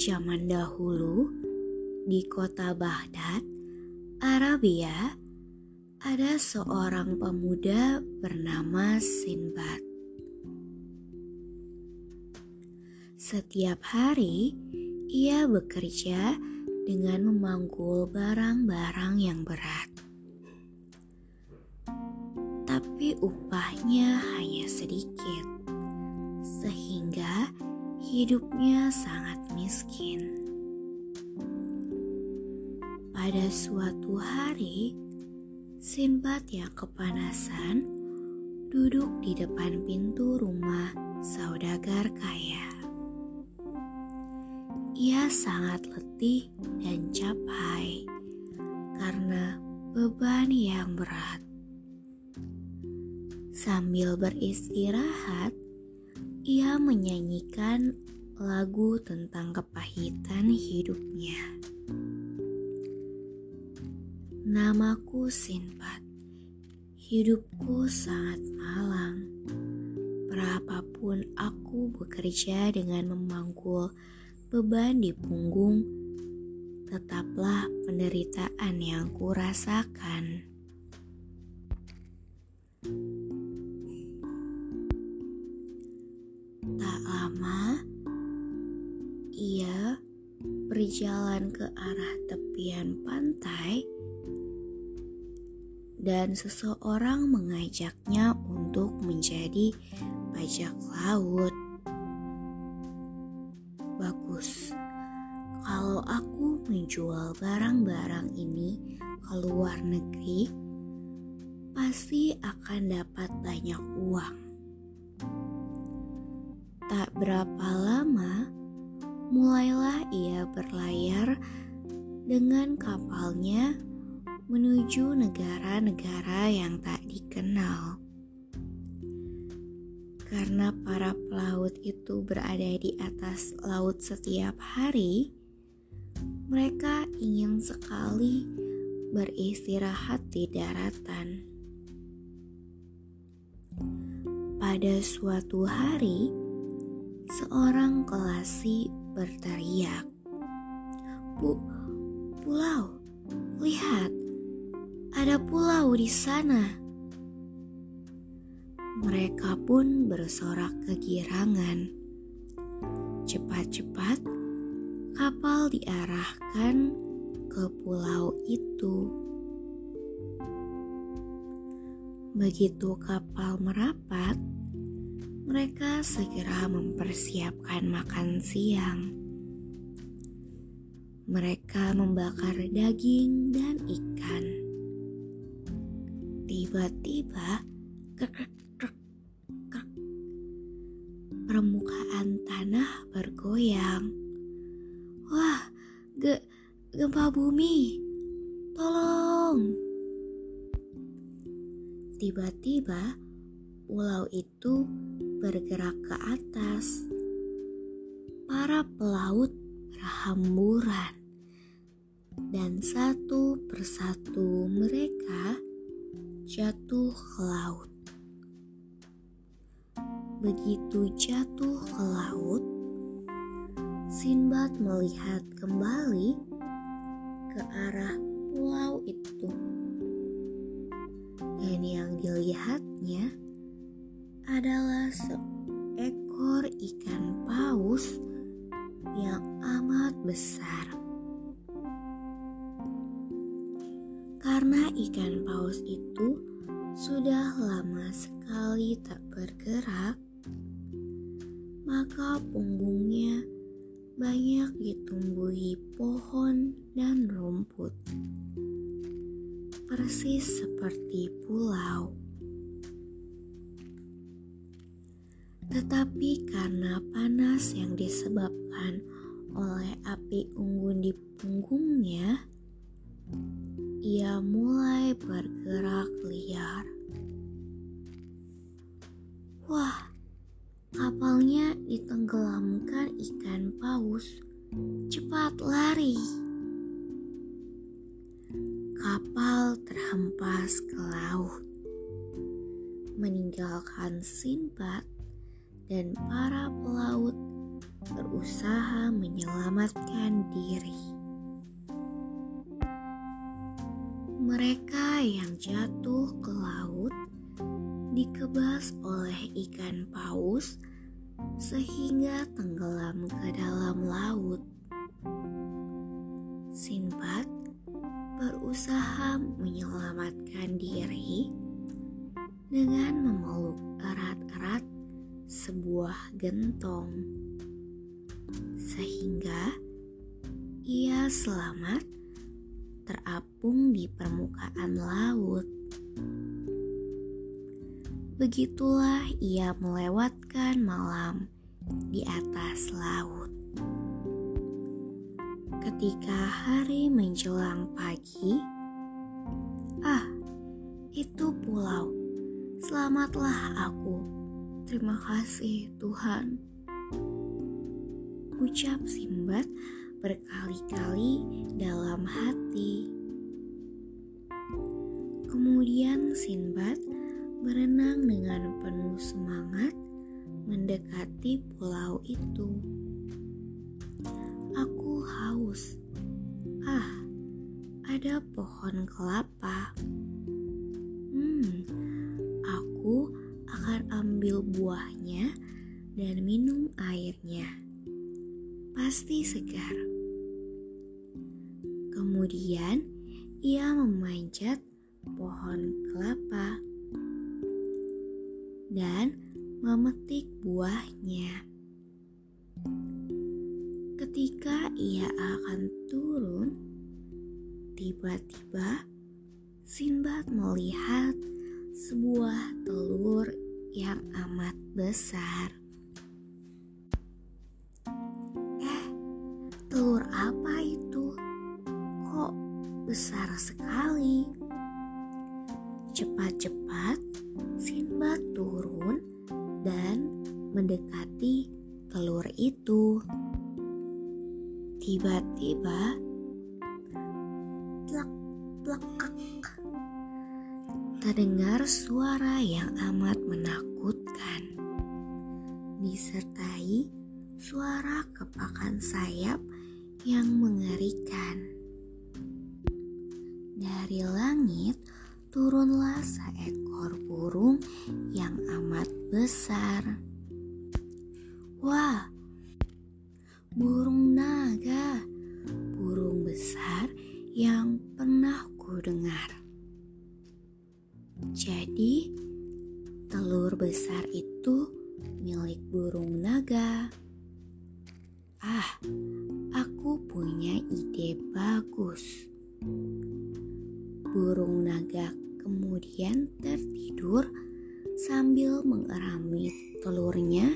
Zaman dahulu, di kota Baghdad, Arabia, ada seorang pemuda bernama Sinbad. Setiap hari, ia bekerja dengan memanggul barang-barang yang berat. Tapi upahnya hanya sedikit, sehingga hidupnya sangat miskin. Pada suatu hari, Sinbad yang kepanasan duduk di depan pintu rumah saudagar kaya. Ia sangat letih dan capek karena beban yang berat. Sambil beristirahat, ia menyanyikan lagu tentang kepahitan hidupnya. Namaku Sinbad, hidupku sangat malang. Berapapun aku bekerja dengan memanggul beban di punggung, tetaplah penderitaan yang kurasakan. Tak lama, ia berjalan ke arah tepian pantai dan seseorang mengajaknya untuk menjadi bajak laut bagus. Kalau aku menjual barang-barang ini ke luar negeri, pasti akan dapat banyak uang. Tak berapa lama, mulailah ia berlayar dengan kapalnya menuju negara-negara yang tak dikenal karena para pelaut itu berada di atas laut setiap hari, mereka ingin sekali beristirahat di daratan. Pada suatu hari, seorang kelasi berteriak, "Bu, pulau, lihat, ada pulau di sana." Mereka pun bersorak kegirangan. Cepat-cepat, kapal diarahkan ke pulau itu. Begitu kapal merapat, mereka segera mempersiapkan makan siang. Mereka membakar daging dan ikan. Tiba-tiba, permukaan tanah bergoyang. Wah, ge gempa bumi. Tolong. Tiba-tiba pulau itu bergerak ke atas. Para pelaut berhamburan dan satu persatu mereka jatuh ke laut. Begitu jatuh ke laut, Sinbad melihat kembali ke arah pulau itu. Dan yang dilihatnya adalah seekor ikan paus yang amat besar. Karena ikan paus itu sudah lama sekali tak bergerak, maka punggungnya banyak ditumbuhi pohon dan rumput. persis seperti pulau. Tetapi karena panas yang disebabkan oleh api unggun di punggungnya, ia mulai bergerak liar. Wah, kapalnya ditenggelamkan ikan paus. Cepat lari! Kapal terhempas ke laut, meninggalkan Sinbad dan para pelaut berusaha menyelamatkan diri. Mereka yang jatuh ke laut dikebas oleh ikan paus sehingga tenggelam ke dalam laut. Sinbad berusaha menyelamatkan diri dengan memeluk erat-erat sebuah gentong, sehingga ia selamat terapung di permukaan laut. Begitulah ia melewatkan malam di atas laut. Ketika hari menjelang pagi, ah, itu pulau. Selamatlah aku. Terima kasih, Tuhan. Ucap Simbat berkali-kali dalam hati. Kemudian Sinbad berenang dengan penuh semangat mendekati pulau itu. Aku haus. Ah, ada pohon kelapa. Ambil buahnya dan minum airnya. Pasti segar. Kemudian ia memanjat pohon kelapa dan memetik buahnya. Ketika ia akan turun, tiba-tiba Sinbad melihat sebuah telur yang amat besar. Eh, telur apa itu? Kok besar sekali? Cepat-cepat Sinbad turun dan mendekati telur itu. Tiba-tiba, suara yang amat menakutkan, disertai suara kepakan sayap yang mengerikan. Dari langit turunlah seekor burung yang amat besar. Wah, burung naga, burung besar yang pernah ku dengar. Jadi, telur besar itu milik burung naga. Ah, aku punya ide bagus. Burung naga kemudian tertidur sambil mengerami telurnya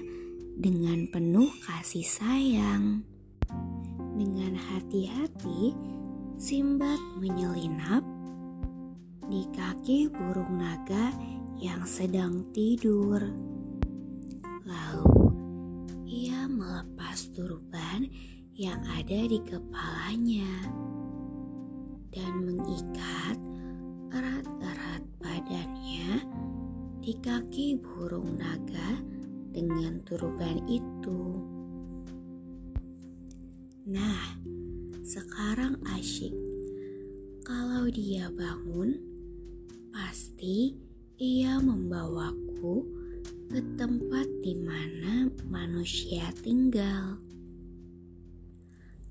dengan penuh kasih sayang. Dengan hati-hati, Simbat menyelinap di kaki burung naga yang sedang tidur. Lalu ia melepas turban yang ada di kepalanya dan mengikat erat-erat badannya di kaki burung naga dengan turban itu. Nah, sekarang asyik. Kalau dia bangun, pasti ia membawaku ke tempat di mana manusia tinggal.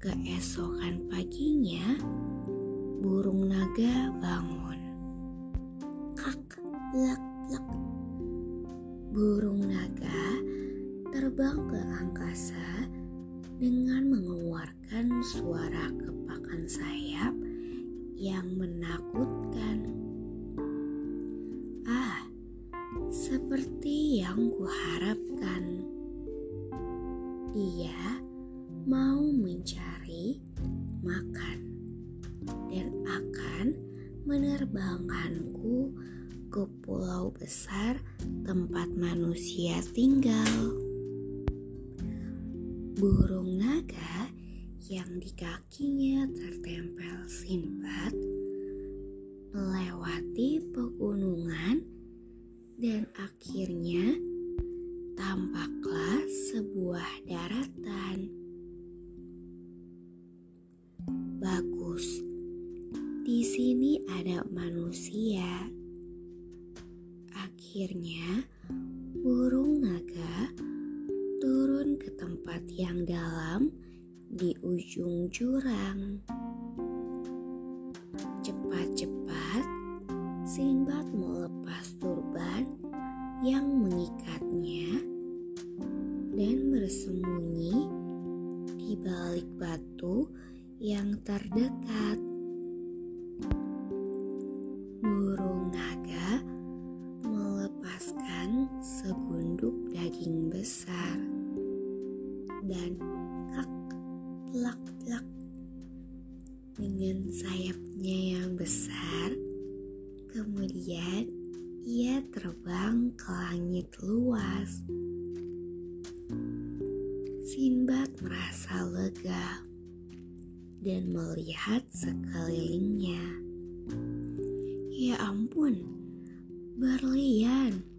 Keesokan paginya, burung naga bangun. Kak, blak, blak. Burung naga terbang ke angkasa dengan mengeluarkan suara kepakan sayap yang menakutkan. Seperti yang kuharapkan. Dia mau mencari makan dan akan menerbangkanku ke pulau besar tempat manusia tinggal. Burung naga yang di kakinya tertempel Sinbad melewati pegunungan dan akhirnya tampaklah sebuah daratan. Bagus, di sini ada manusia. Akhirnya, burung naga turun ke tempat yang dalam di ujung jurang. Daging besar dan kak plak plak dengan sayapnya yang besar. Kemudian ia terbang ke langit luas. Sinbad merasa lega dan melihat sekelilingnya. Ya ampun, berlian!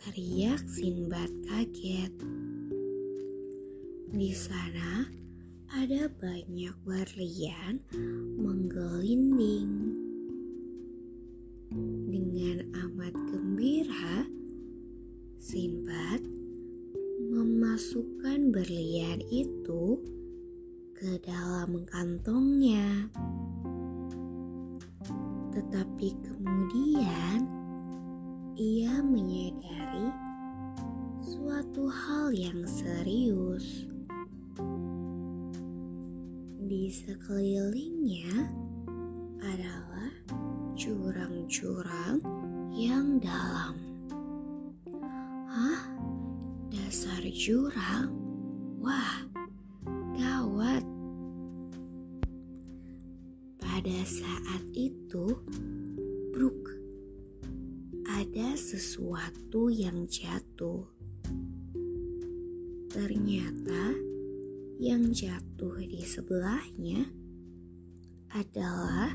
Teriak Sinbad kaget. Di sana ada banyak berlian menggelinding. Dengan amat gembira, Sinbad memasukkan berlian itu ke dalam kantongnya. Tetapi kemudian ia menyadari suatu hal yang serius. Di sekelilingnya adalah jurang-jurang yang dalam. Hah? Dasar jurang? Wah, jatuh. Ternyata yang jatuh di sebelahnya adalah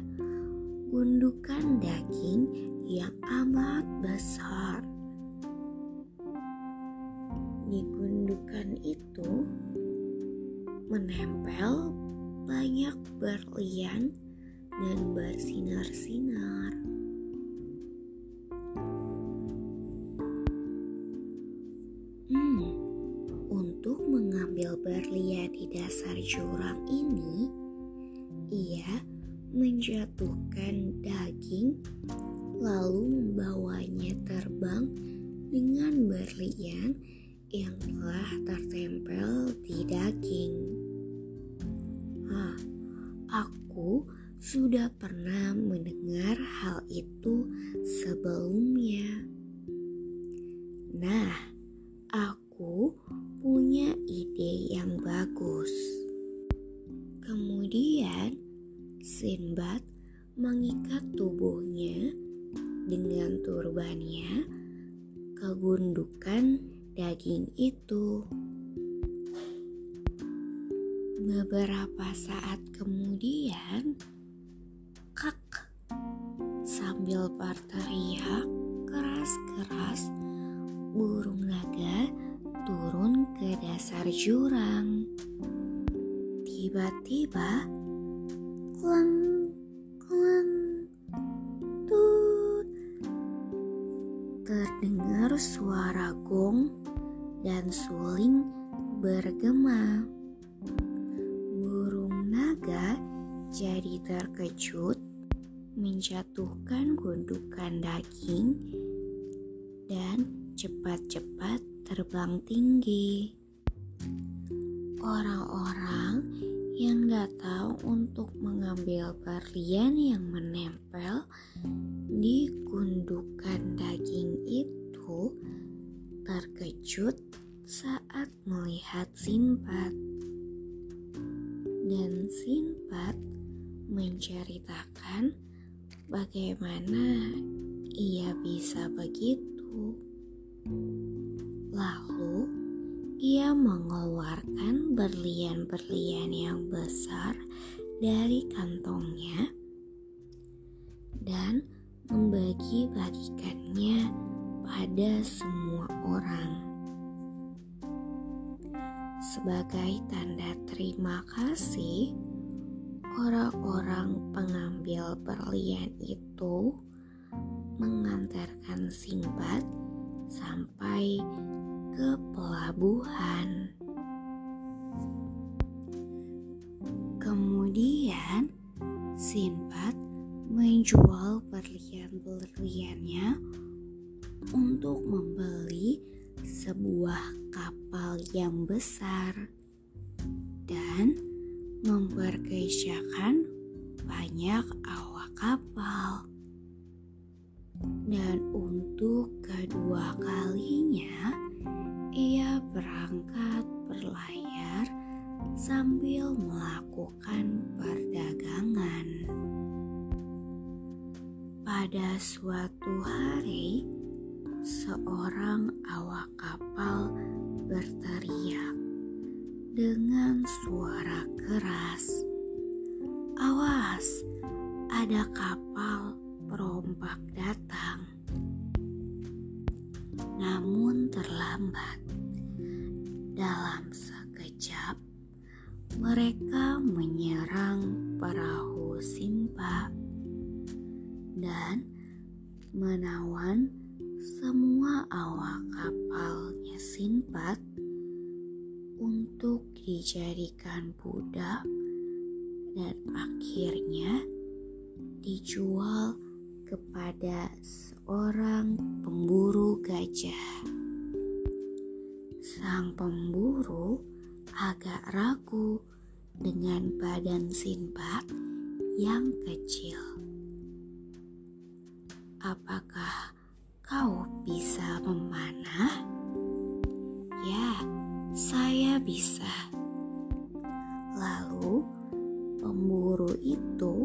gundukan daging yang amat besar. Di gundukan itu menempel banyak berlian dan bersinar-sinar. Jurang ini, ia menjatuhkan daging lalu membawanya terbang dengan berlian yang telah tertempel di daging. Ah, aku sudah pernah mendengar hal itu sebelumnya. Nah, aku punya ide yang bagus. Kemudian, Sinbad mengikat tubuhnya dengan turbannya ke gundukan daging itu. Beberapa saat kemudian, kak sambil berteriak keras-keras, burung naga turun ke dasar jurang. Tiba-tiba, Klang, klang, tut. Terdengar suara gong dan suling bergema. Burung naga jadi terkejut menjatuhkan gundukan daging dan cepat-cepat terbang tinggi. Orang-orang yang datang untuk mengambil berlian yang menempel di gundukan daging itu terkejut saat melihat Sinbad. Dan Sinbad menceritakan bagaimana ia bisa begitu. Lalu ia mengeluarkan berlian-berlian yang besar dari kantongnya dan membagi-bagikannya pada semua orang. Sebagai tanda terima kasih, orang-orang pengambil berlian itu mengantarkan Sinbad sampai ke pelabuhan. Kemudian Sinbad menjual berlian-berliannya untuk membeli sebuah kapal yang besar dan memperkerjakan banyak awak kapal. Dan untuk kedua kalinya, ia berangkat berlayar sambil melakukan perdagangan. Pada suatu hari, seorang awak kapal berteriak dengan suara keras, "Awas, ada kapal perompak datang!" Namun terlambat. Budak dan akhirnya dijual kepada seorang pemburu gajah. Sang pemburu agak ragu dengan badan Sinbad yang kecil. Apakah kau bisa memanah? Ya, saya bisa. Lalu pemburu itu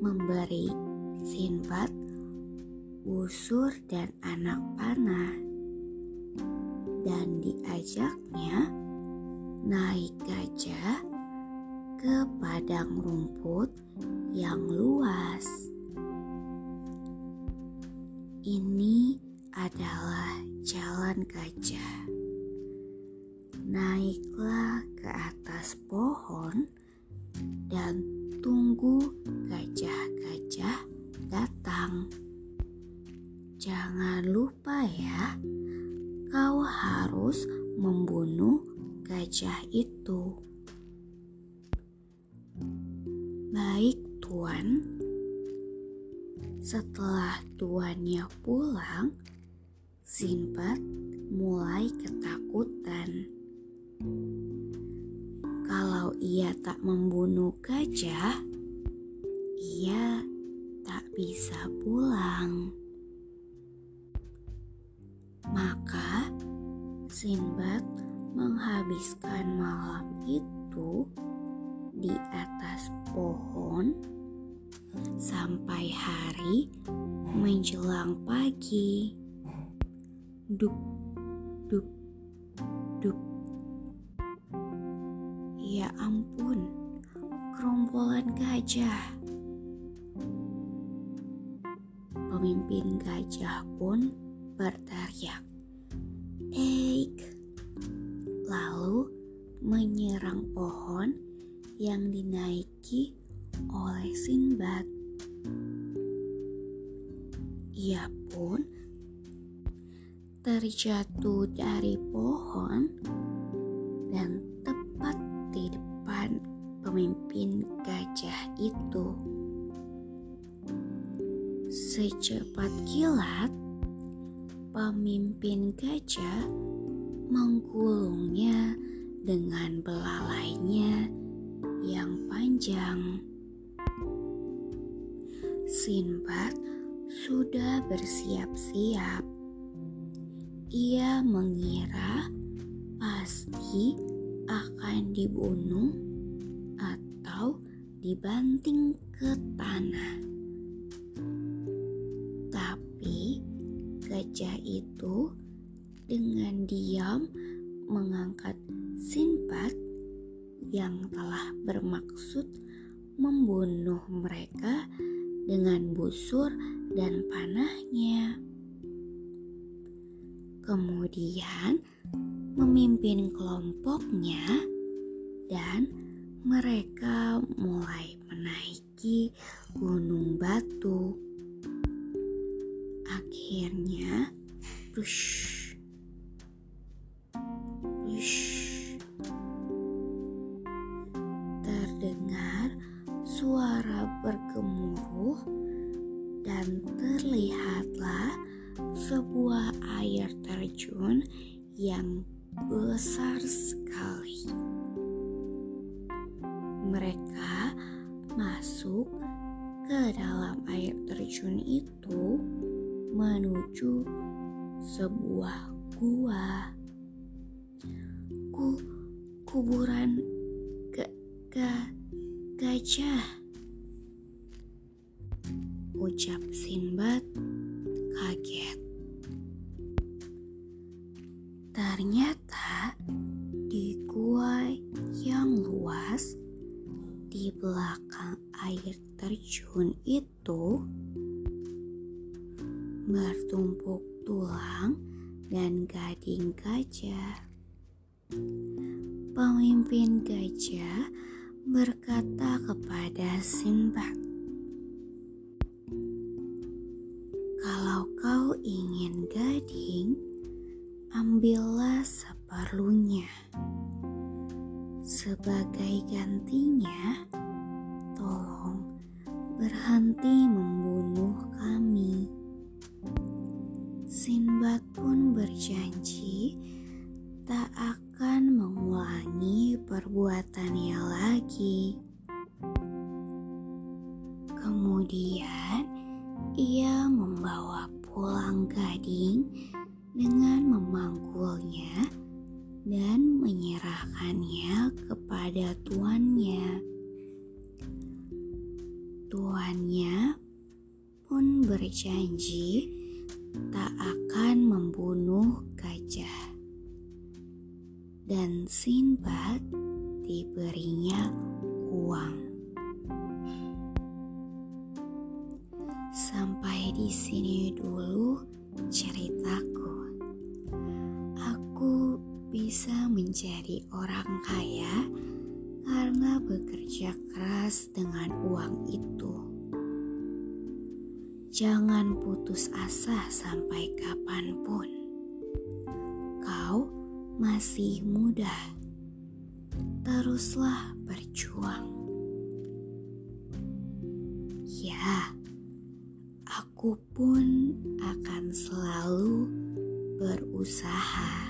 memberi Sinbad busur dan anak panah dan diajaknya naik gajah ke padang rumput yang luas. Ini adalah jalan gajah. Naiklah ke atas pohon itu di atas pohon sampai hari menjelang pagi. Duk, duk, duk. Ya ampun, kerombolan gajah. Pemimpin gajah pun berteriak, "Eik!" Lalu menyerang pohon yang dinaiki oleh Sinbad. Ia pun terjatuh dari pohon dan tepat di depan pemimpin gajah itu. Secepat kilat, pemimpin gajah menggulungnya dengan belalainya yang panjang. Sinbad sudah bersiap-siap. ia mengira pasti akan dibunuh atau dibanting ke tanah. Tapi gajah itu dengan diam mengangkat Sinbad yang telah bermaksud membunuh mereka dengan busur dan panahnya. Kemudian memimpin kelompoknya dan mereka mulai menaiki gunung batu. Akhirnya, rush, Mereka masuk ke dalam air terjun itu menuju sebuah gua. Ku kuburan ke, ke gajah. Ucap Sinbad kaget. Ternyata terjun itu bertumpuk tulang dan gading gajah. Pemimpin gajah berkata kepada Sinbad, "Kalau kau ingin gading, ambillah seperlunya. Sebagai gantinya, tolong berhenti membunuh kami." Sinbad pun berjanji tak akan mengulangi perbuatannya lagi. Kemudian ia membawa pulang gading dengan memanggulnya dan menyerahkannya kepada tuannya. Tuannya pun berjanji tak akan membunuh gajah. Dan Sinbad diberinya uang. Sampai di sini dulu ceritaku. Aku bisa menjadi orang kaya karena bekerja keras dengan uang itu. Jangan putus asa sampai kapan pun. Kau masih muda. Teruslah berjuang. Ya, aku pun akan selalu berusaha.